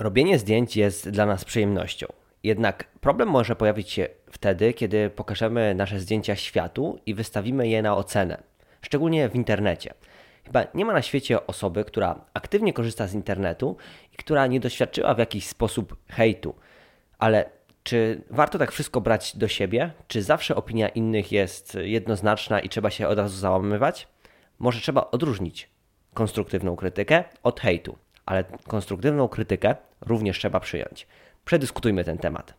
Robienie zdjęć jest dla nas przyjemnością. Jednak problem może pojawić się wtedy, kiedy pokażemy nasze zdjęcia światu i wystawimy je na ocenę, szczególnie w internecie. Chyba nie ma na świecie osoby, która aktywnie korzysta z internetu i która nie doświadczyła w jakiś sposób hejtu. Ale czy warto tak wszystko brać do siebie? Czy zawsze opinia innych jest jednoznaczna i trzeba się od razu załamywać? Może trzeba odróżnić konstruktywną krytykę od hejtu, ale konstruktywną krytykę również trzeba przyjąć. Przedyskutujmy ten temat.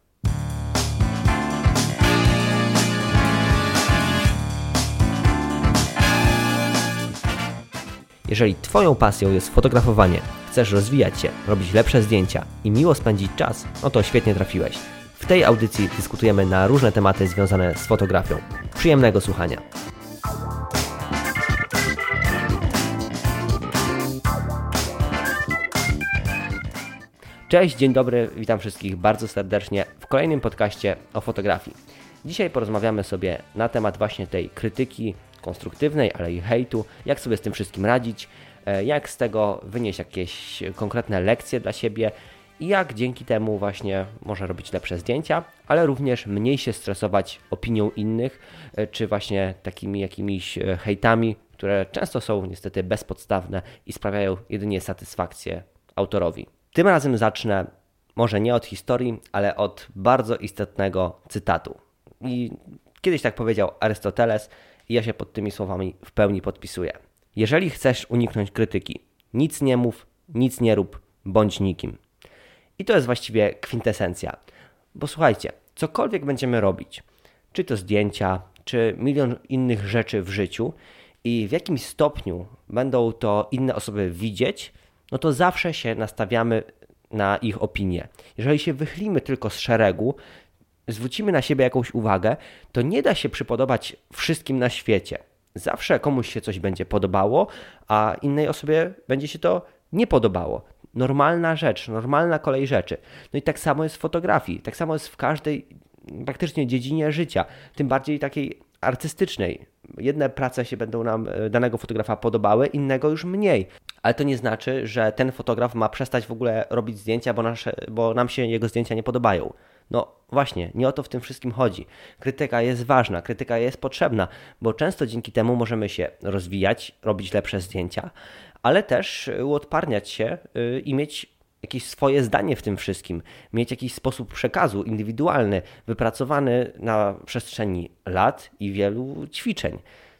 Jeżeli Twoją pasją jest fotografowanie, chcesz rozwijać się, robić lepsze zdjęcia i miło spędzić czas, no to świetnie trafiłeś. W tej audycji dyskutujemy na różne tematy związane z fotografią. Przyjemnego słuchania. Cześć, dzień dobry, witam wszystkich bardzo serdecznie w kolejnym podcaście o fotografii. Dzisiaj porozmawiamy sobie na temat właśnie tej krytyki konstruktywnej, ale i hejtu, jak sobie z tym wszystkim radzić, e, jak z tego wynieść jakieś konkretne lekcje dla siebie i jak dzięki temu właśnie można robić lepsze zdjęcia, ale również mniej się stresować opinią innych, e, czy właśnie takimi jakimiś e, hejtami, które często są niestety bezpodstawne i sprawiają jedynie satysfakcję autorowi. Tym razem zacznę może nie od historii, ale od bardzo istotnego cytatu. I kiedyś tak powiedział Arystoteles, i ja się pod tymi słowami w pełni podpisuję. Jeżeli chcesz uniknąć krytyki, nic nie mów, nic nie rób, bądź nikim. I to jest właściwie kwintesencja. Bo słuchajcie, cokolwiek będziemy robić, czy to zdjęcia, czy milion innych rzeczy w życiu, i w jakimś stopniu będą to inne osoby widzieć, no to zawsze się nastawiamy na ich opinię. Jeżeli się wychylimy tylko z szeregu, zwrócimy na siebie jakąś uwagę, to nie da się przypodobać wszystkim na świecie. Zawsze komuś się coś będzie podobało, a innej osobie będzie się to nie podobało. Normalna rzecz, normalna kolej rzeczy. No i tak samo jest w fotografii, tak samo jest w każdej praktycznie dziedzinie życia, tym bardziej takiej artystycznej. Jedne prace się będą nam e, danego fotografa podobały, innego już mniej. Ale to nie znaczy, że ten fotograf ma przestać w ogóle robić zdjęcia, bo, nasze, bo nam się jego zdjęcia nie podobają. No właśnie, nie o to w tym wszystkim chodzi. Krytyka jest ważna, krytyka jest potrzebna, bo często dzięki temu możemy się rozwijać, robić lepsze zdjęcia, ale też uodparniać się y, i mieć jakieś swoje zdanie w tym wszystkim, mieć jakiś sposób przekazu indywidualny, wypracowany na przestrzeni lat i wielu ćwiczeń.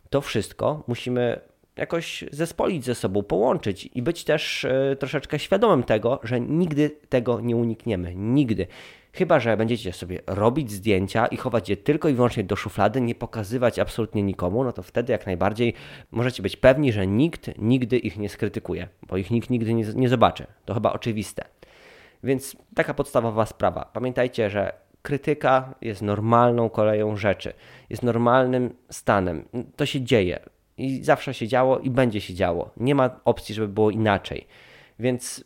To wszystko musimy jakoś zespolić ze sobą, połączyć i być też y, troszeczkę świadomym tego, że nigdy tego nie unikniemy. Nigdy. Chyba, że będziecie sobie robić zdjęcia i chować je tylko i wyłącznie do szuflady, nie pokazywać absolutnie nikomu, no to wtedy jak najbardziej możecie być pewni, że nikt nigdy ich nie skrytykuje, bo ich nikt nigdy nie, nie zobaczy. To chyba oczywiste. Więc taka podstawowa sprawa. Pamiętajcie, że krytyka jest normalną koleją rzeczy, jest normalnym stanem. To się dzieje i zawsze się działo i będzie się działo. Nie ma opcji, żeby było inaczej. Więc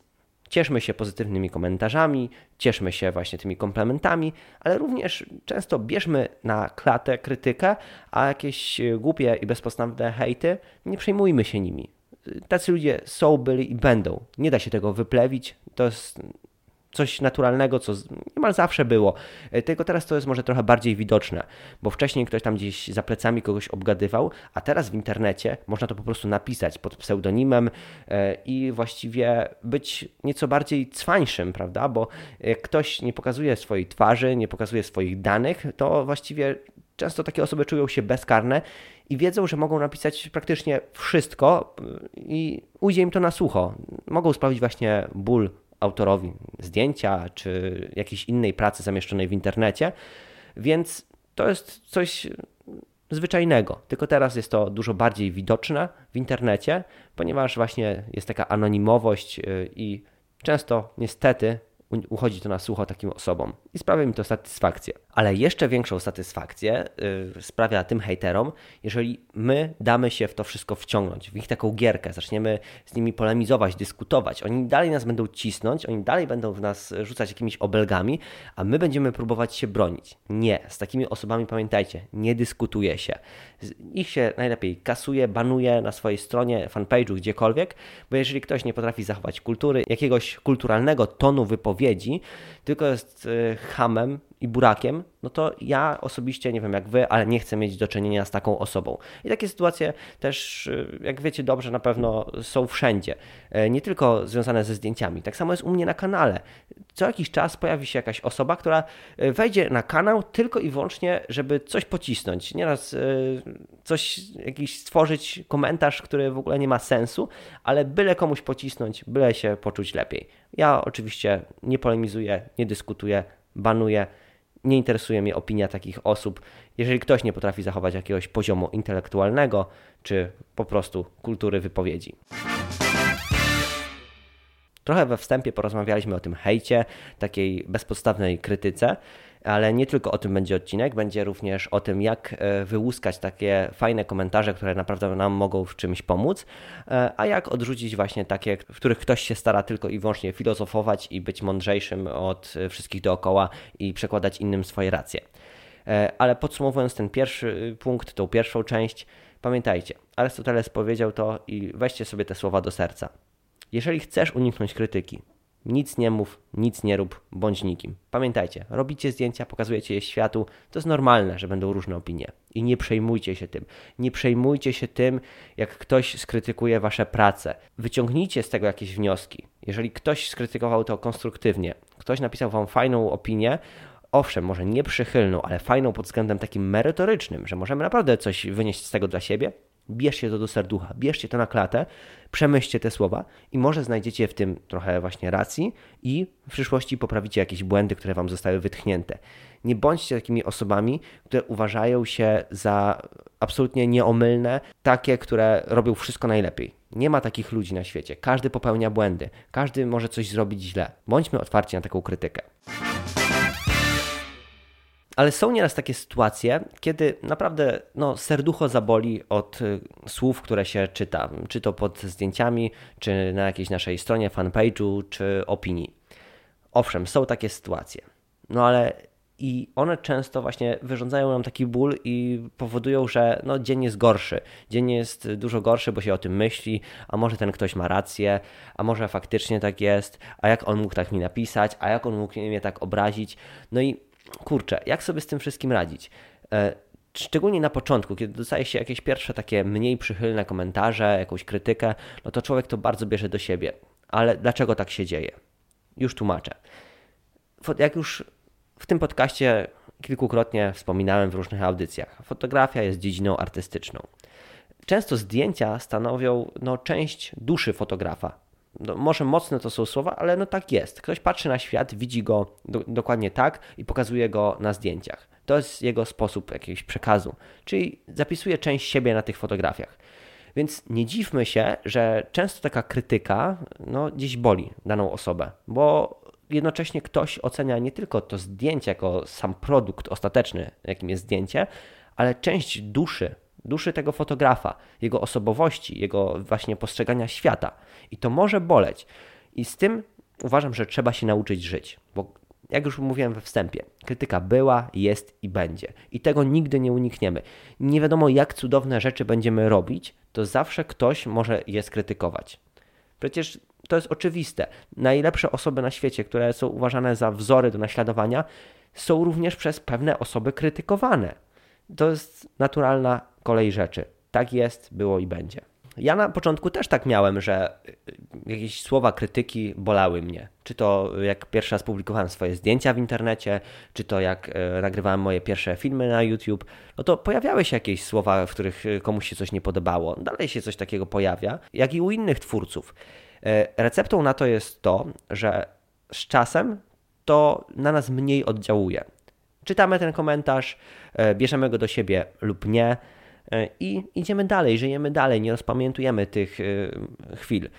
Cieszmy się pozytywnymi komentarzami, cieszmy się właśnie tymi komplementami, ale również często bierzmy na klatę krytykę, a jakieś głupie i bezpodstawne hejty, nie przejmujmy się nimi. Tacy ludzie są, byli i będą. Nie da się tego wyplewić. To jest coś naturalnego, co niemal zawsze było. E, tylko teraz to jest może trochę bardziej widoczne, bo wcześniej ktoś tam gdzieś za plecami kogoś obgadywał, a teraz w internecie można to po prostu napisać pod pseudonimem e, i właściwie być nieco bardziej cwańszym, prawda? Bo jak ktoś nie pokazuje swojej twarzy, nie pokazuje swoich danych, to właściwie często takie osoby czują się bezkarne i wiedzą, że mogą napisać praktycznie wszystko e, i ujdzie im to na sucho. Mogą sprawić właśnie ból autorowi zdjęcia czy jakiejś innej pracy zamieszczonej w internecie, więc to jest coś zwyczajnego. Tylko teraz jest to dużo bardziej widoczne w internecie, ponieważ właśnie jest taka anonimowość y, i często niestety uchodzi to na sucho takim osobom i sprawia mi to satysfakcję. Ale jeszcze większą satysfakcję yy, sprawia tym hejterom, jeżeli my damy się w to wszystko wciągnąć, w ich taką gierkę, zaczniemy z nimi polemizować, dyskutować. Oni dalej nas będą cisnąć, oni dalej będą w nas rzucać jakimiś obelgami, a my będziemy próbować się bronić. Nie, z takimi osobami pamiętajcie, nie dyskutuje się. Ich się najlepiej kasuje, banuje na swojej stronie, fanpage'u, gdziekolwiek, bo jeżeli ktoś nie potrafi zachować kultury, jakiegoś kulturalnego tonu wypowiedzi, tylko jest yy, hamem, i burakiem, no to ja osobiście, nie wiem jak wy, ale nie chcę mieć do czynienia z taką osobą. I takie sytuacje też, y, jak wiecie dobrze, na pewno są wszędzie. E, nie tylko związane ze zdjęciami. Tak samo jest u mnie na kanale. Co jakiś czas pojawi się jakaś osoba, która e, wejdzie na kanał tylko i wyłącznie, żeby coś pocisnąć. Nieraz e, coś, jakiś stworzyć komentarz, który w ogóle nie ma sensu, ale byle komuś pocisnąć, byle się poczuć lepiej. Ja oczywiście nie polemizuję, nie dyskutuję, banuję nie interesuje mnie opinia takich osób. Jeżeli ktoś nie potrafi zachować jakiegoś poziomu intelektualnego, czy po prostu kultury wypowiedzi. Trochę we wstępie porozmawialiśmy o tym hejcie, takiej bezpodstawnej krytyce ale nie tylko o tym będzie odcinek, będzie również o tym, jak e, wyłuskać takie fajne komentarze, które naprawdę nam mogą w czymś pomóc, e, a jak odrzucić właśnie takie, w których ktoś się stara tylko i wyłącznie filozofować i być mądrzejszym od wszystkich dookoła i przekładać innym swoje racje. E, ale podsumowując ten pierwszy punkt, tą pierwszą część, pamiętajcie, Arystoteles powiedział to i weźcie sobie te słowa do serca. Jeżeli chcesz uniknąć krytyki, nic nie mów, nic nie rób, bądź nikim. Pamiętajcie, robicie zdjęcia, pokazujecie je światu, to jest normalne, że będą różne opinie. I nie przejmujcie się tym. Nie przejmujcie się tym, jak ktoś skrytykuje wasze prace. Wyciągnijcie z tego jakieś wnioski. Jeżeli ktoś skrytykował to konstruktywnie, ktoś napisał wam fajną opinię, owszem, może nie przychylną, ale fajną pod względem takim merytorycznym, że możemy naprawdę coś wynieść z tego dla siebie, Bierzcie to do serducha, bierzcie to na klatę, przemyślcie te słowa i może znajdziecie w tym trochę właśnie racji i w przyszłości poprawicie jakieś błędy, które wam zostały wytchnięte. Nie bądźcie takimi osobami, które uważają się za absolutnie nieomylne, takie, które robią wszystko najlepiej. Nie ma takich ludzi na świecie. Każdy popełnia błędy, każdy może coś zrobić źle. Bądźmy otwarci na taką krytykę. Ale są nieraz takie sytuacje, kiedy naprawdę no, serducho zaboli od y, słów, które się czyta, czy to pod zdjęciami, czy na jakiejś naszej stronie, fanpage'u, czy opinii. Owszem, są takie sytuacje. No ale i one często właśnie wyrządzają nam taki ból i powodują, że no, dzień jest gorszy. Dzień jest dużo gorszy, bo się o tym myśli, a może ten ktoś ma rację, a może faktycznie tak jest, a jak on mógł tak mi napisać, a jak on mógł mnie tak obrazić. No i kurczę, jak sobie z tym wszystkim radzić? E, szczególnie na początku, kiedy dostaje się jakieś pierwsze takie mniej przychylne komentarze, jakąś krytykę, no to człowiek to bardzo bierze do siebie. Ale dlaczego tak się dzieje? Już tłumaczę. Jak już w tym podcaście kilkukrotnie wspominałem w różnych audycjach, fotografia jest dziedziną artystyczną. Często zdjęcia stanowią no, część duszy fotografa, no, może mocne to są słowa, ale no tak jest. Ktoś patrzy na świat, widzi go do, dokładnie tak i pokazuje go na zdjęciach. To jest jego sposób jakiegoś przekazu, czyli zapisuje część siebie na tych fotografiach. Więc nie dziwmy się, że często taka krytyka no, gdzieś boli daną osobę, bo jednocześnie ktoś ocenia nie tylko to zdjęcie jako sam produkt ostateczny, jakim jest zdjęcie, ale część duszy, duszy tego fotografa, jego osobowości, jego właśnie postrzegania świata. I to może boleć. I z tym uważam, że trzeba się nauczyć żyć, bo jak już mówiłem we wstępie, krytyka była, jest i będzie. I tego nigdy nie unikniemy. Nie wiadomo, jak cudowne rzeczy będziemy robić, to zawsze ktoś może je skrytykować. Przecież to jest oczywiste. Najlepsze osoby na świecie, które są uważane za wzory do naśladowania, są również przez pewne osoby krytykowane. To jest naturalna kolej rzeczy. Tak jest, było i będzie. Ja na początku też tak miałem, że y, jakieś słowa krytyki bolały mnie. Czy to jak pierwszy raz publikowałem swoje zdjęcia w internecie, czy to jak y, nagrywałem moje pierwsze filmy na YouTube, no to pojawiały się jakieś słowa, w których y, komuś się coś nie podobało. Dalej się coś takiego pojawia, jak i u innych twórców. Receptą na to jest to, że z czasem to na nas mniej oddziałuje. Czytamy ten komentarz, bierzemy go do siebie lub nie E, i idziemy dalej, żyjemy dalej, nie rozpamiętujemy tych e, chwil.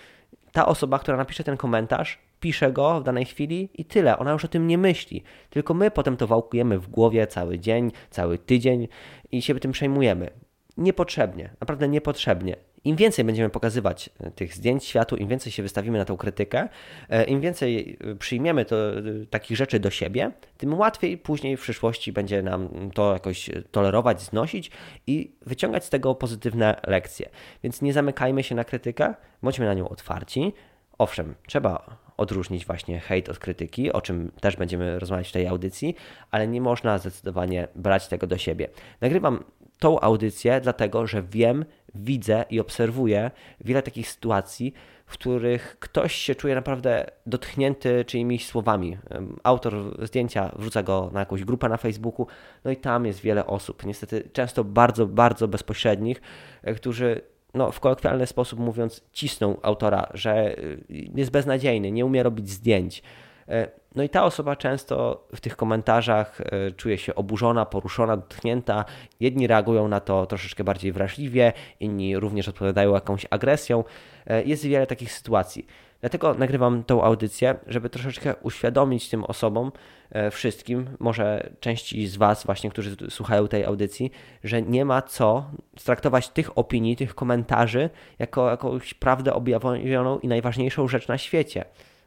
Ta osoba, która napisze ten komentarz, pisze go w danej chwili i tyle. Ona już o tym nie myśli. Tylko my potem to wałkujemy w głowie cały dzień, cały tydzień i się tym przejmujemy. Niepotrzebnie, naprawdę niepotrzebnie. Im więcej będziemy pokazywać e, tych zdjęć światu, im więcej się wystawimy na tą krytykę, e, im więcej e, przyjmiemy to, takich rzeczy do siebie, tym łatwiej później w przyszłości będzie nam to jakoś tolerować, znosić i wyciągać z tego pozytywne lekcje. Więc nie zamykajmy się na krytykę, bądźmy na nią otwarci. Owszem, trzeba odróżnić właśnie hejt od krytyki, o czym też będziemy rozmawiać w tej audycji, ale nie można zdecydowanie brać tego do siebie. Nagrywam tą audycję dlatego, że wiem, widzę i obserwuję wiele takich sytuacji, w których ktoś się czuje naprawdę dotknięty czyimiś słowami. Autor zdjęcia wrzuca go na jakąś grupę na Facebooku, no i tam jest wiele osób, niestety często bardzo, bardzo bezpośrednich, e, którzy no, w kolokwialny sposób mówiąc, cisną autora, że y, jest beznadziejny, nie umie robić zdjęć. E, no i ta osoba często w tych komentarzach e, czuje się oburzona, poruszona, dotknięta. Jedni reagują na to troszeczkę bardziej wrażliwie, inni również odpowiadają jakąś agresją. E, jest wiele takich sytuacji. Dlatego nagrywam tą audycję, żeby troszeczkę uświadomić tym osobom, wszystkim, może części z Was, właśnie, którzy słuchają tej audycji, że nie ma co traktować tych opinii, tych komentarzy jako jakąś prawdę objawioną i najważniejszą rzecz na świecie.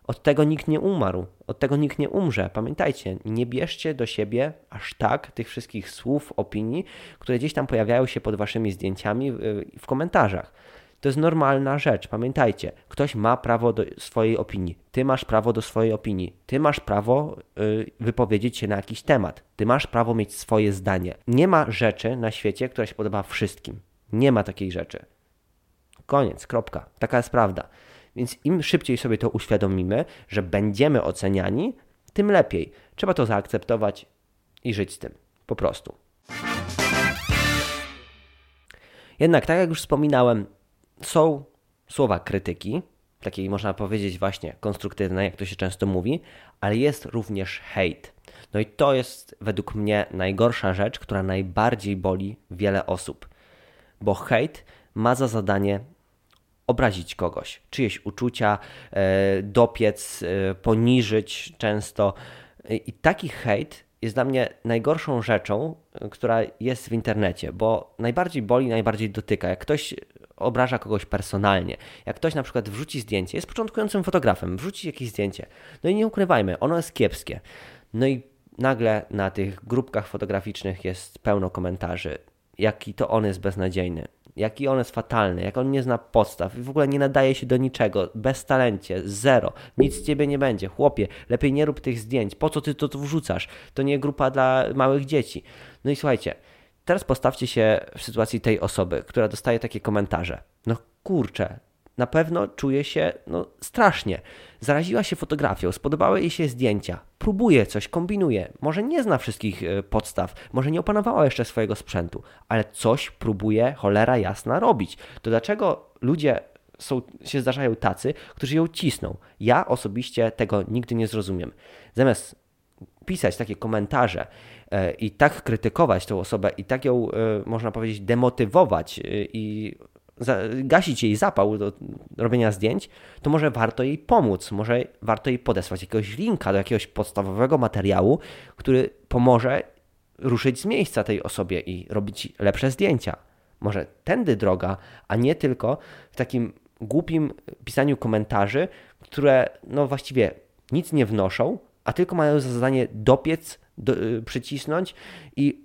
Od tego nikt nie umarł, od tego nikt nie umrze. Pamiętajcie, nie bierzcie do siebie aż tak tych wszystkich słów, opinii, które gdzieś tam pojawiają się pod waszymi zdjęciami w komentarzach. To jest normalna rzecz. Pamiętajcie, ktoś ma prawo do swojej opinii. Ty masz prawo do swojej opinii. Ty masz prawo y, wypowiedzieć się na jakiś temat. Ty masz prawo mieć swoje zdanie. Nie ma rzeczy na świecie, która się podoba wszystkim. Nie ma takiej rzeczy. Koniec, kropka. Taka jest prawda. Więc im szybciej sobie to uświadomimy, że będziemy oceniani, tym lepiej. Trzeba to zaakceptować i żyć z tym. Po prostu. Jednak, tak jak już wspominałem, są słowa krytyki, takiej można powiedzieć właśnie konstruktywnej, jak to się często mówi, ale jest również hejt. No i to jest według mnie najgorsza rzecz, która najbardziej boli wiele osób, bo hejt ma za zadanie obrazić kogoś, czyjeś uczucia, e, dopiec, e, poniżyć często. I taki hejt jest dla mnie najgorszą rzeczą, która jest w internecie, bo najbardziej boli, najbardziej dotyka. Jak ktoś obraża kogoś personalnie, jak ktoś na przykład wrzuci zdjęcie, jest początkującym fotografem, wrzuci jakieś zdjęcie, no i nie ukrywajmy, ono jest kiepskie. No i nagle na tych grupkach fotograficznych jest pełno komentarzy, jaki to on jest beznadziejny, jaki on jest fatalny, jak on nie zna podstaw i w ogóle nie nadaje się do niczego, bez talencie, zero, nic z ciebie nie będzie. Chłopie, lepiej nie rób tych zdjęć, po co ty to wrzucasz? To nie grupa dla małych dzieci. No i słuchajcie, teraz postawcie się w sytuacji tej osoby, która dostaje takie komentarze. No kurczę, na pewno czuje się no, strasznie. Zaraziła się fotografią, spodobały jej się zdjęcia, próbuje coś, kombinuje. Może nie zna wszystkich e, podstaw, może nie opanowała jeszcze swojego sprzętu, ale coś próbuje cholera jasna robić. To dlaczego ludzie są, się zdarzają tacy, którzy ją cisną? Ja osobiście tego nigdy nie zrozumiem. Zamiast pisać takie komentarze e, i tak krytykować tą osobę i tak ją, e, można powiedzieć, demotywować i gasić jej zapał do robienia zdjęć, to może warto jej pomóc, może warto jej podesłać jakiegoś linka do jakiegoś podstawowego materiału, który pomoże ruszyć z miejsca tej osobie i robić lepsze zdjęcia. Może tędy droga, a nie tylko w takim głupim pisaniu komentarzy, które no właściwie nic nie wnoszą, a tylko mają za zadanie dopiec, do, y, przycisnąć i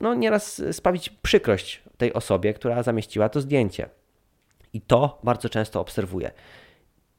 no nieraz sprawić przykrość tej osobie, która zamieściła to zdjęcie. I to bardzo często obserwuję.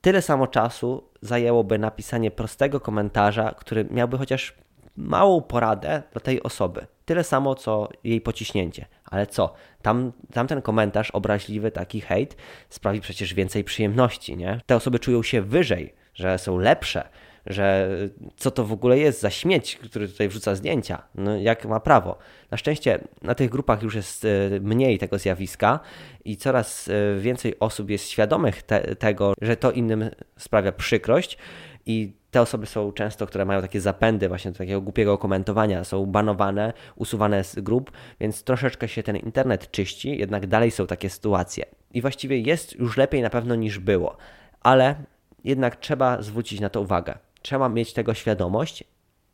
Tyle samo czasu zajęłoby napisanie prostego komentarza, który miałby chociaż małą poradę dla tej osoby. Tyle samo, co jej pociśnięcie. Ale co? Tam, tamten komentarz obraźliwy, taki hejt, sprawi przecież więcej przyjemności, nie? Te osoby czują się wyżej, że są lepsze, że co to w ogóle jest za śmieć, który tutaj wrzuca zdjęcia, no jak ma prawo. Na szczęście na tych grupach już jest e, mniej tego zjawiska i coraz e, więcej osób jest świadomych te, tego, że to innym sprawia przykrość i te osoby są często, które mają takie zapędy właśnie do takiego głupiego komentowania, są banowane, usuwane z grup, więc troszeczkę się ten internet czyści, jednak dalej są takie sytuacje. I właściwie jest już lepiej na pewno niż było, ale jednak trzeba zwrócić na to uwagę. Trzeba mieć tego świadomość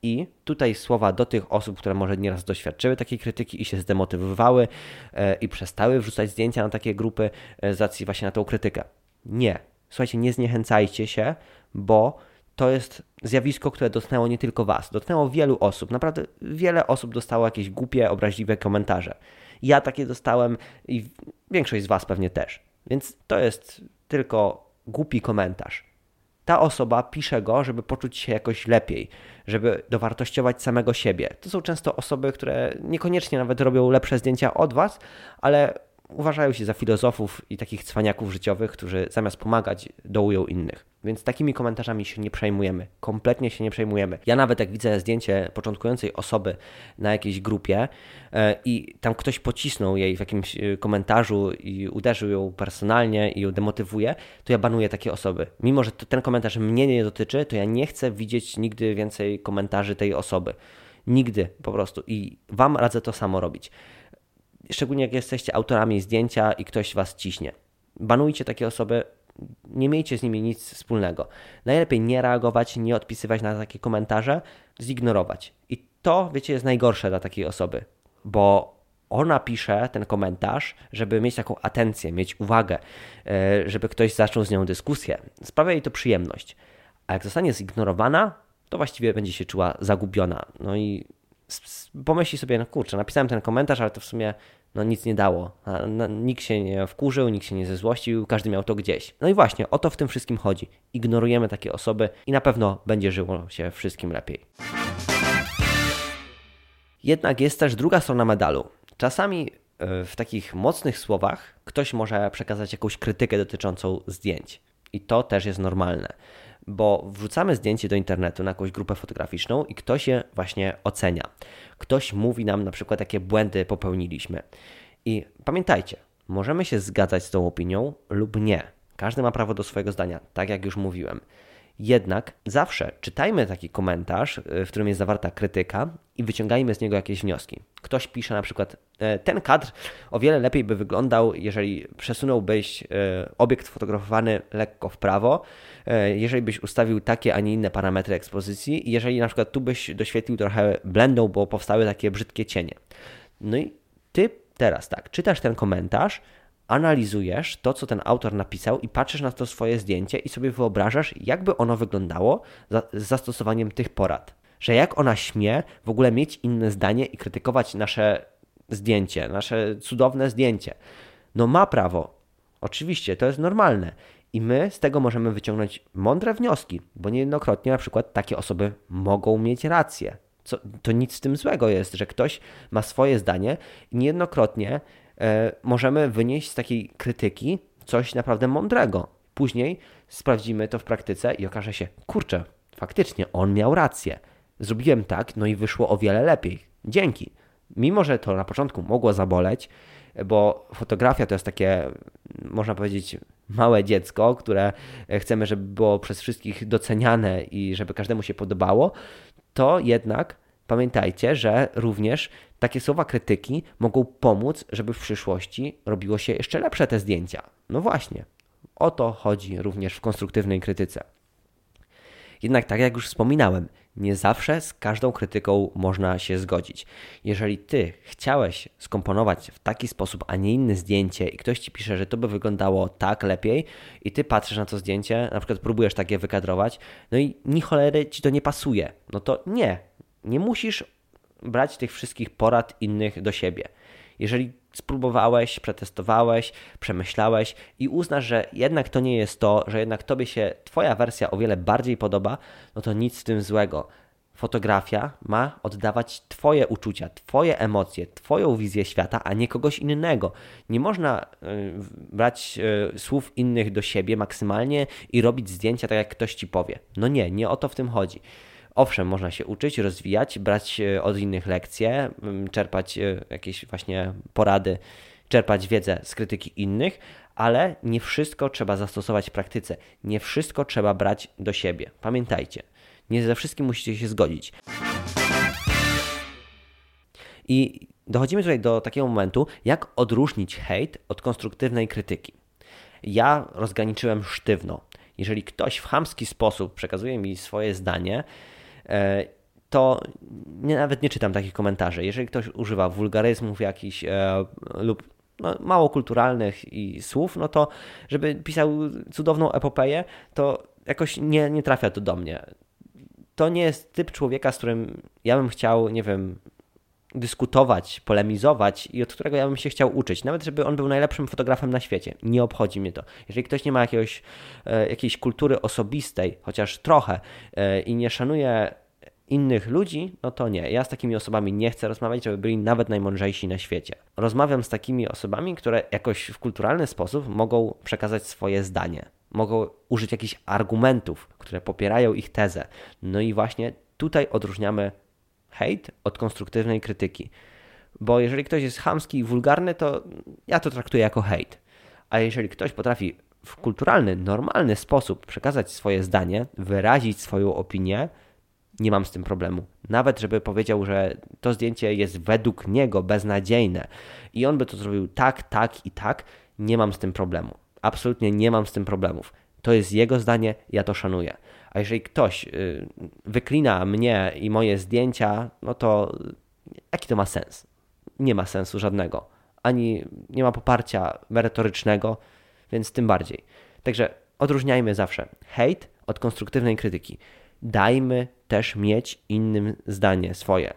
i tutaj słowa do tych osób, które może nieraz doświadczyły takiej krytyki i się zdemotywowały e, i przestały wrzucać zdjęcia na takie grupy e, z racji właśnie na tą krytykę. Nie. Słuchajcie, nie zniechęcajcie się, bo to jest zjawisko, które dotknęło nie tylko Was, dotknęło wielu osób. Naprawdę wiele osób dostało jakieś głupie, obraźliwe komentarze. Ja takie dostałem i większość z Was pewnie też. Więc to jest tylko głupi komentarz. Ta osoba pisze go, żeby poczuć się jakoś lepiej, żeby dowartościować samego siebie. To są często osoby, które niekoniecznie nawet robią lepsze zdjęcia od Was, ale uważają się za filozofów i takich cwaniaków życiowych, którzy zamiast pomagać, dołują innych. Więc takimi komentarzami się nie przejmujemy. Kompletnie się nie przejmujemy. Ja nawet jak widzę zdjęcie początkującej osoby na jakiejś grupie e, i tam ktoś pocisnął jej w jakimś e, komentarzu i uderzył ją personalnie i ją demotywuje, to ja banuję takie osoby. Mimo, że ten komentarz mnie nie dotyczy, to ja nie chcę widzieć nigdy więcej komentarzy tej osoby. Nigdy po prostu. I Wam radzę to samo robić szczególnie jak jesteście autorami zdjęcia i ktoś was ciśnie. Banujcie takie osoby, nie miejcie z nimi nic wspólnego. Najlepiej nie reagować, nie odpisywać na takie komentarze, zignorować. I to, wiecie, jest najgorsze dla takiej osoby, bo ona pisze ten komentarz, żeby mieć taką atencję, mieć uwagę, e, żeby ktoś zaczął z nią dyskusję. Sprawia jej to przyjemność. A jak zostanie zignorowana, to właściwie będzie się czuła zagubiona. No i pomyśli sobie, no kurczę, napisałem ten komentarz, ale to w sumie no nic nie dało. Nikt się nie wkurzył, nikt się nie zezłościł, każdy miał to gdzieś. No i właśnie o to w tym wszystkim chodzi. Ignorujemy takie osoby i na pewno będzie żyło się wszystkim lepiej. Jednak jest też druga strona medalu. Czasami e, w takich mocnych słowach ktoś może przekazać jakąś krytykę dotyczącą zdjęć. I to też jest normalne bo wrzucamy zdjęcie do internetu na jakąś grupę fotograficzną i ktoś je właśnie ocenia. Ktoś mówi nam na przykład, jakie błędy popełniliśmy. I pamiętajcie, możemy się zgadzać z tą opinią lub nie. Każdy ma prawo do swojego zdania, tak jak już mówiłem. Jednak zawsze czytajmy taki komentarz, y, w którym jest zawarta krytyka i wyciągajmy z niego jakieś wnioski. Ktoś pisze na przykład, e, ten kadr o wiele lepiej by wyglądał, jeżeli przesunąłbyś e, obiekt fotografowany lekko w prawo, e, jeżeli byś ustawił takie, a nie inne parametry ekspozycji, jeżeli na przykład tu byś doświetlił trochę blendą, bo powstały takie brzydkie cienie. No i ty teraz tak, czytasz ten komentarz, analizujesz to, co ten autor napisał i patrzysz na to swoje zdjęcie i sobie wyobrażasz, jakby ono wyglądało z zastosowaniem tych porad. Że jak ona śmie w ogóle mieć inne zdanie i krytykować nasze zdjęcie, nasze cudowne zdjęcie. No ma prawo. Oczywiście, to jest normalne. I my z tego możemy wyciągnąć mądre wnioski, bo niejednokrotnie na przykład takie osoby mogą mieć rację. Co, to nic z tym złego jest, że ktoś ma swoje zdanie i niejednokrotnie możemy wynieść z takiej krytyki coś naprawdę mądrego. Później sprawdzimy to w praktyce i okaże się, kurczę, faktycznie on miał rację. Zrobiłem tak, no i wyszło o wiele lepiej. Dzięki. Mimo, że to na początku mogło zaboleć, bo fotografia to jest takie, można powiedzieć, małe dziecko, które chcemy, żeby było przez wszystkich doceniane i żeby każdemu się podobało, to jednak pamiętajcie, że również takie słowa krytyki mogą pomóc, żeby w przyszłości robiło się jeszcze lepsze te zdjęcia. No właśnie, o to chodzi również w konstruktywnej krytyce. Jednak, tak jak już wspominałem, nie zawsze z każdą krytyką można się zgodzić. Jeżeli ty chciałeś skomponować w taki sposób, a nie inny zdjęcie, i ktoś ci pisze, że to by wyglądało tak lepiej, i ty patrzysz na to zdjęcie, na przykład próbujesz takie wykadrować, no i ni cholery ci to nie pasuje, no to nie. Nie musisz brać tych wszystkich porad innych do siebie. Jeżeli spróbowałeś, przetestowałeś, przemyślałeś i uznasz, że jednak to nie jest to, że jednak tobie się twoja wersja o wiele bardziej podoba, no to nic z tym złego. Fotografia ma oddawać Twoje uczucia, Twoje emocje, Twoją wizję świata, a nie kogoś innego. Nie można y, brać y, słów innych do siebie maksymalnie i robić zdjęcia tak, jak ktoś ci powie. No nie, nie o to w tym chodzi. Owszem, można się uczyć, rozwijać, brać e, od innych lekcje, czerpać e, jakieś właśnie porady, czerpać wiedzę z krytyki innych, ale nie wszystko trzeba zastosować w praktyce. Nie wszystko trzeba brać do siebie. Pamiętajcie, nie ze wszystkim musicie się zgodzić. I dochodzimy tutaj do takiego momentu, jak odróżnić hejt od konstruktywnej krytyki. Ja rozgraniczyłem sztywno Jeżeli ktoś w chamski sposób przekazuje mi swoje zdanie, to nie, nawet nie czytam takich komentarzy. Jeżeli ktoś używa wulgaryzmów jakichś e, lub no, mało kulturalnych i słów, no to żeby pisał cudowną epopeję, to jakoś nie, nie trafia to do mnie. To nie jest typ człowieka, z którym ja bym chciał, nie wiem, dyskutować, polemizować i od którego ja bym się chciał uczyć. Nawet żeby on był najlepszym fotografem na świecie. Nie obchodzi mnie to. Jeżeli ktoś nie ma jakiegoś, e, jakiejś kultury osobistej, chociaż trochę, e, i nie szanuje innych ludzi, no to nie. Ja z takimi osobami nie chcę rozmawiać, żeby byli nawet najmądrzejsi na świecie. Rozmawiam z takimi osobami, które jakoś w kulturalny sposób mogą przekazać swoje zdanie. Mogą użyć jakichś argumentów, które popierają ich tezę. No i właśnie tutaj odróżniamy hejt od konstruktywnej krytyki. Bo jeżeli ktoś jest chamski i wulgarny, to ja to traktuję jako hejt. A jeżeli ktoś potrafi w kulturalny, normalny sposób przekazać swoje zdanie, wyrazić swoją opinię, nie mam z tym problemu. Nawet żeby powiedział, że to zdjęcie jest według niego beznadziejne i on by to zrobił tak, tak i tak, nie mam z tym problemu. Absolutnie nie mam z tym problemów. To jest jego zdanie, ja to szanuję. A jeżeli ktoś y, wyklina mnie i moje zdjęcia, no to jaki to ma sens? Nie ma sensu żadnego. Ani nie ma poparcia merytorycznego, więc tym bardziej. Także odróżniajmy zawsze hejt od konstruktywnej krytyki. Dajmy też mieć innym zdanie swoje.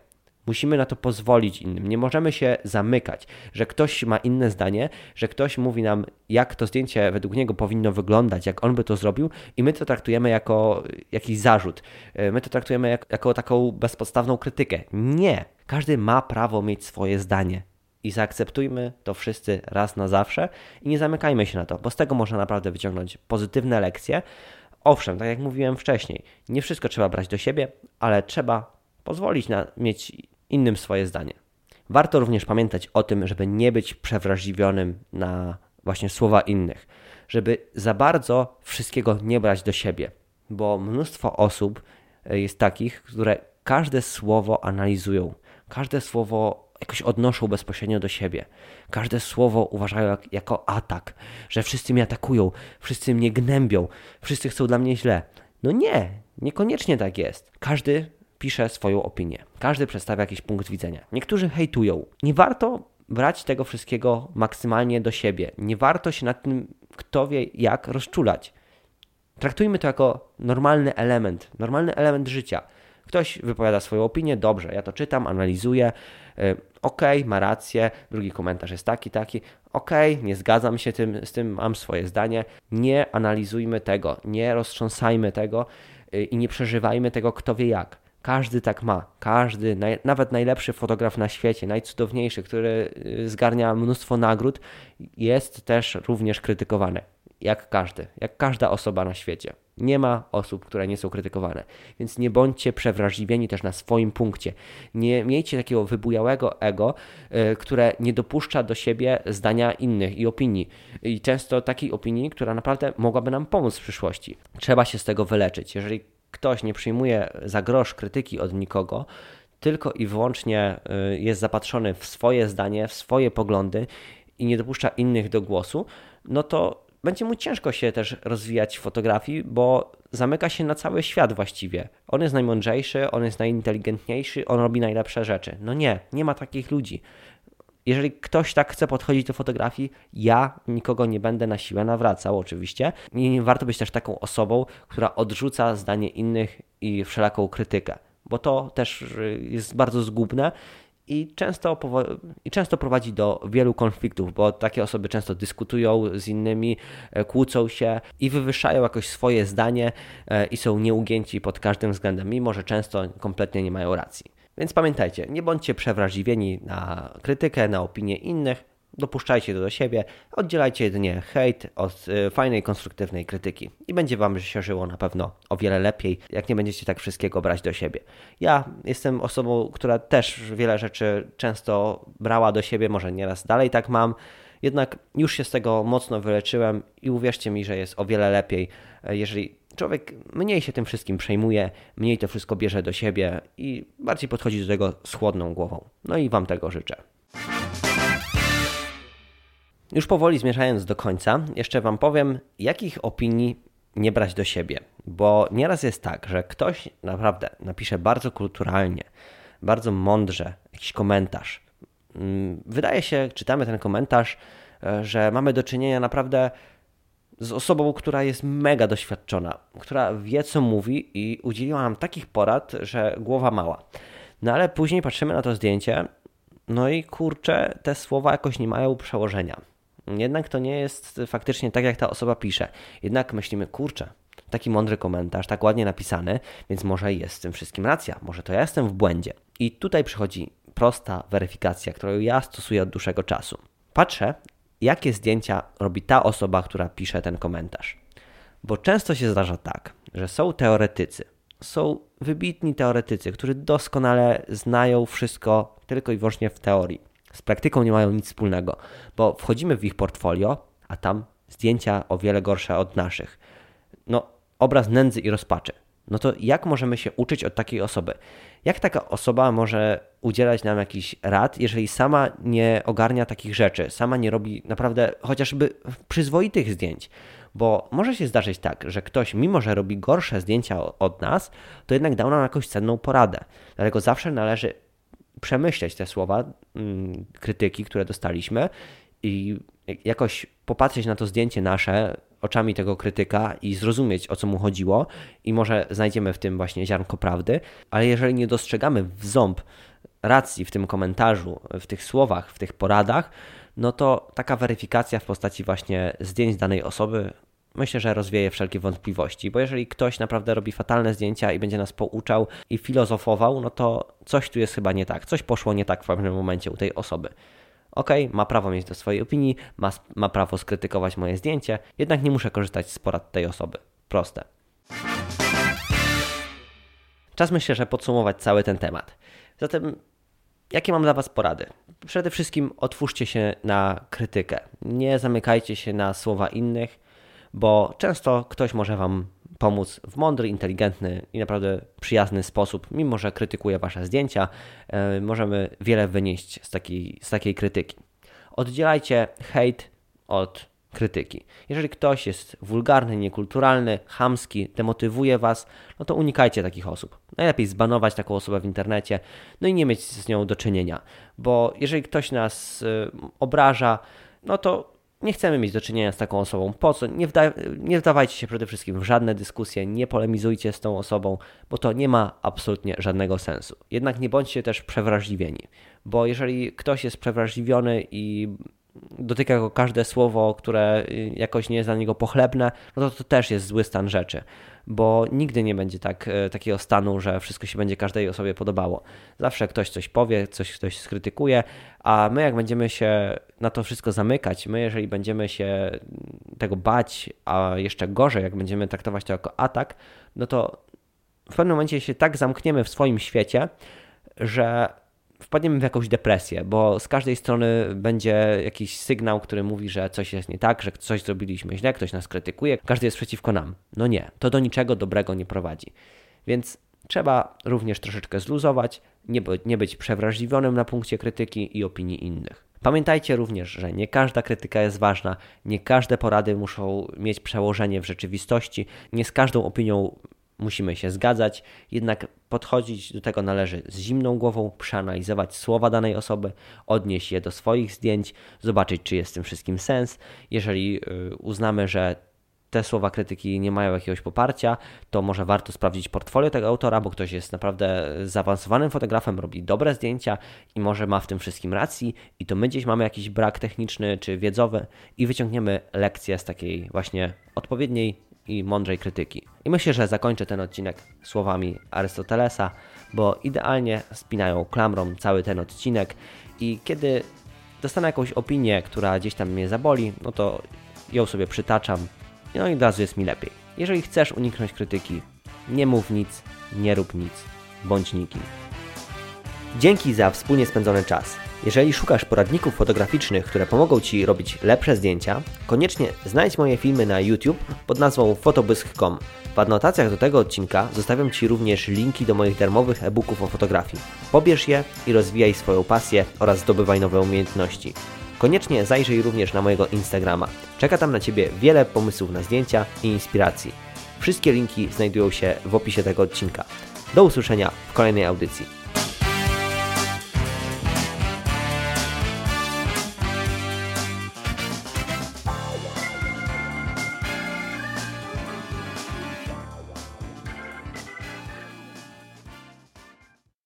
Musimy na to pozwolić innym. Nie możemy się zamykać, że ktoś ma inne zdanie, że ktoś mówi nam, jak to zdjęcie według niego powinno wyglądać, jak on by to zrobił, i my to traktujemy jako jakiś zarzut. My to traktujemy jako, jako taką bezpodstawną krytykę. Nie. Każdy ma prawo mieć swoje zdanie. I zaakceptujmy to wszyscy raz na zawsze i nie zamykajmy się na to, bo z tego można naprawdę wyciągnąć pozytywne lekcje. Owszem, tak jak mówiłem wcześniej, nie wszystko trzeba brać do siebie, ale trzeba pozwolić na mieć innym swoje zdanie. Warto również pamiętać o tym, żeby nie być przewrażliwionym na właśnie słowa innych, żeby za bardzo wszystkiego nie brać do siebie, bo mnóstwo osób e, jest takich, które każde słowo analizują, każde słowo jakoś odnoszą bezpośrednio do siebie. Każde słowo uważają jak, jako atak, że wszyscy mnie atakują, wszyscy mnie gnębią, wszyscy chcą dla mnie źle. No nie, niekoniecznie tak jest. Każdy pisze swoją opinię. Każdy przedstawia jakiś punkt widzenia. Niektórzy hejtują. Nie warto brać tego wszystkiego maksymalnie do siebie. Nie warto się nad tym, kto wie jak, rozczulać. Traktujmy to jako normalny element, normalny element życia. Ktoś wypowiada swoją opinię, dobrze, ja to czytam, analizuję, yy, ok, ma rację, drugi komentarz jest taki, taki, ok, nie zgadzam się tym, z tym, mam swoje zdanie. Nie analizujmy tego, nie roztrząsajmy tego yy, i nie przeżywajmy tego, kto wie jak. Każdy tak ma. Każdy, naj, nawet najlepszy fotograf na świecie, najcudowniejszy, który y, zgarnia mnóstwo nagród, jest też również krytykowany. Jak każdy, jak każda osoba na świecie. Nie ma osób, które nie są krytykowane. Więc nie bądźcie przewrażliwieni też na swoim punkcie. Nie miejcie takiego wybujałego ego, y, które nie dopuszcza do siebie zdania innych i opinii. I często takiej opinii, która naprawdę mogłaby nam pomóc w przyszłości. Trzeba się z tego wyleczyć. Jeżeli ktoś nie przyjmuje za grosz krytyki od nikogo, tylko i wyłącznie y, jest zapatrzony w swoje zdanie, w swoje poglądy i nie dopuszcza innych do głosu, no to będzie mu ciężko się też rozwijać w fotografii, bo zamyka się na cały świat właściwie. On jest najmądrzejszy, on jest najinteligentniejszy, on robi najlepsze rzeczy. No nie, nie ma takich ludzi jeżeli ktoś tak chce podchodzić do fotografii, ja nikogo nie będę na siłę nawracał, oczywiście. I warto być też taką osobą, która odrzuca zdanie innych i wszelaką krytykę, bo to też y, jest bardzo zgubne i często, i często prowadzi do wielu konfliktów, bo takie osoby często dyskutują z innymi, e, kłócą się i wywyższają jakoś swoje zdanie e, i są nieugięci pod każdym względem, mimo że często kompletnie nie mają racji. Więc pamiętajcie, nie bądźcie przewrażliwieni na krytykę, na opinie innych, dopuszczajcie to do siebie, oddzielajcie jedynie hejt od y, fajnej, konstruktywnej krytyki. I będzie Wam się żyło na pewno o wiele lepiej, jak nie będziecie tak wszystkiego brać do siebie. Ja jestem osobą, która też wiele rzeczy często brała do siebie, może nieraz dalej tak mam, jednak już się z tego mocno wyleczyłem i uwierzcie mi, że jest o wiele lepiej, e, jeżeli człowiek mniej się tym wszystkim przejmuje, mniej to wszystko bierze do siebie i bardziej podchodzi do tego z chłodną głową. No i Wam tego życzę. Już powoli zmierzając do końca, jeszcze Wam powiem, jakich opinii nie brać do siebie, bo nieraz jest tak, że ktoś naprawdę napisze bardzo kulturalnie, bardzo mądrze jakiś komentarz. Mm, wydaje się, czytamy ten komentarz, e, że mamy do czynienia naprawdę z osobą, która jest mega doświadczona, która wie co mówi i udzieliła nam takich porad, że głowa mała. No ale później patrzymy na to zdjęcie, no i kurczę, te słowa jakoś nie mają przełożenia. Jednak to nie jest faktycznie tak, jak ta osoba pisze. Jednak myślimy, kurczę, taki mądry komentarz, tak ładnie napisany, więc może jest w tym wszystkim racja, może to ja jestem w błędzie. I tutaj przychodzi prosta weryfikacja, którą ja stosuję od dłuższego czasu. Patrzę, jakie zdjęcia robi ta osoba, która pisze ten komentarz. Bo często się zdarza tak, że są teoretycy, są wybitni teoretycy, którzy doskonale znają wszystko tylko i wyłącznie w teorii. Z praktyką nie mają nic wspólnego, bo wchodzimy w ich portfolio, a tam zdjęcia o wiele gorsze od naszych. No, obraz nędzy i rozpaczy. No to jak możemy się uczyć od takiej osoby? Jak taka osoba może udzielać nam jakichś rad, jeżeli sama nie ogarnia takich rzeczy, sama nie robi naprawdę chociażby przyzwoitych zdjęć? Bo może się zdarzyć tak, że ktoś, mimo że robi gorsze zdjęcia od nas, to jednak dał nam jakąś cenną poradę. Dlatego zawsze należy przemyśleć te słowa mm, krytyki, które dostaliśmy i jakoś popatrzeć na to zdjęcie nasze oczami tego krytyka i zrozumieć o co mu chodziło. I może znajdziemy w tym właśnie ziarnko prawdy, ale jeżeli nie dostrzegamy w ząb racji w tym komentarzu, w tych słowach, w tych poradach, no to taka weryfikacja w postaci właśnie zdjęć danej osoby myślę, że rozwieje wszelkie wątpliwości, bo jeżeli ktoś naprawdę robi fatalne zdjęcia i będzie nas pouczał i filozofował, no to coś tu jest chyba nie tak, coś poszło nie tak w pewnym momencie u tej osoby. Ok, ma prawo mieć do swojej opinii, ma, ma prawo skrytykować moje zdjęcie, jednak nie muszę korzystać z porad tej osoby. Proste. Czas myślę, że podsumować cały ten temat. Zatem, jakie mam dla Was porady? Przede wszystkim otwórzcie się na krytykę. Nie zamykajcie się na słowa innych, bo często ktoś może Wam pomóc w mądry, inteligentny i naprawdę przyjazny sposób, mimo że krytykuje Wasze zdjęcia, e, możemy wiele wynieść z takiej, z takiej krytyki. Oddzielajcie hejt od krytyki. Jeżeli ktoś jest wulgarny, niekulturalny, chamski, demotywuje Was, no to unikajcie takich osób. Najlepiej zbanować taką osobę w internecie, no i nie mieć z nią do czynienia, bo jeżeli ktoś nas y, obraża, no to nie chcemy mieć do czynienia z taką osobą. Po co? Nie, wda nie wdawajcie się przede wszystkim w żadne dyskusje, nie polemizujcie z tą osobą, bo to nie ma absolutnie żadnego sensu. Jednak nie bądźcie też przewrażliwieni, bo jeżeli ktoś jest przewrażliwiony i dotyka go każde słowo, które y, jakoś nie jest dla niego pochlebne, no to to też jest zły stan rzeczy, bo nigdy nie będzie tak, e, takiego stanu, że wszystko się będzie każdej osobie podobało. Zawsze ktoś coś powie, coś ktoś skrytykuje, a my jak będziemy się na to wszystko zamykać, my jeżeli będziemy się tego bać, a jeszcze gorzej, jak będziemy traktować to jako atak, no to w pewnym momencie się tak zamkniemy w swoim świecie, że wpadniemy w jakąś depresję, bo z każdej strony będzie jakiś sygnał, który mówi, że coś jest nie tak, że coś zrobiliśmy źle, ktoś nas krytykuje, każdy jest przeciwko nam. No nie, to do niczego dobrego nie prowadzi. Więc trzeba również troszeczkę zluzować, nie, nie być przewrażliwionym na punkcie krytyki i opinii innych. Pamiętajcie również, że nie każda krytyka jest ważna, nie każde porady muszą mieć przełożenie w rzeczywistości, nie z każdą opinią musimy się zgadzać, jednak podchodzić do tego należy z zimną głową, przeanalizować słowa danej osoby, odnieść je do swoich zdjęć, zobaczyć, czy jest w tym wszystkim sens. Jeżeli y, uznamy, że te słowa krytyki nie mają jakiegoś poparcia, to może warto sprawdzić portfolio tego autora, bo ktoś jest naprawdę zaawansowanym fotografem, robi dobre zdjęcia i może ma w tym wszystkim racji i to my gdzieś mamy jakiś brak techniczny czy wiedzowy i wyciągniemy lekcję z takiej właśnie odpowiedniej i mądrzej krytyki. I myślę, że zakończę ten odcinek słowami Arystotelesa, bo idealnie spinają klamrą cały ten odcinek i kiedy dostanę jakąś opinię, która gdzieś tam mnie zaboli, no to ją sobie przytaczam, no i od razu jest mi lepiej. Jeżeli chcesz uniknąć krytyki, nie mów nic, nie rób nic, bądź nikim. Dzięki za wspólnie spędzony czas. Jeżeli szukasz poradników fotograficznych, które pomogą Ci robić lepsze zdjęcia, koniecznie znajdź moje filmy na YouTube pod nazwą fotobysk.com. W adnotacjach do tego odcinka zostawiam Ci również linki do moich darmowych e-booków o fotografii. Pobierz je i rozwijaj swoją pasję oraz zdobywaj nowe umiejętności. Koniecznie zajrzyj również na mojego Instagrama. Czeka tam na Ciebie wiele pomysłów na zdjęcia i inspiracji. Wszystkie linki znajdują się w opisie tego odcinka. Do usłyszenia w kolejnej audycji.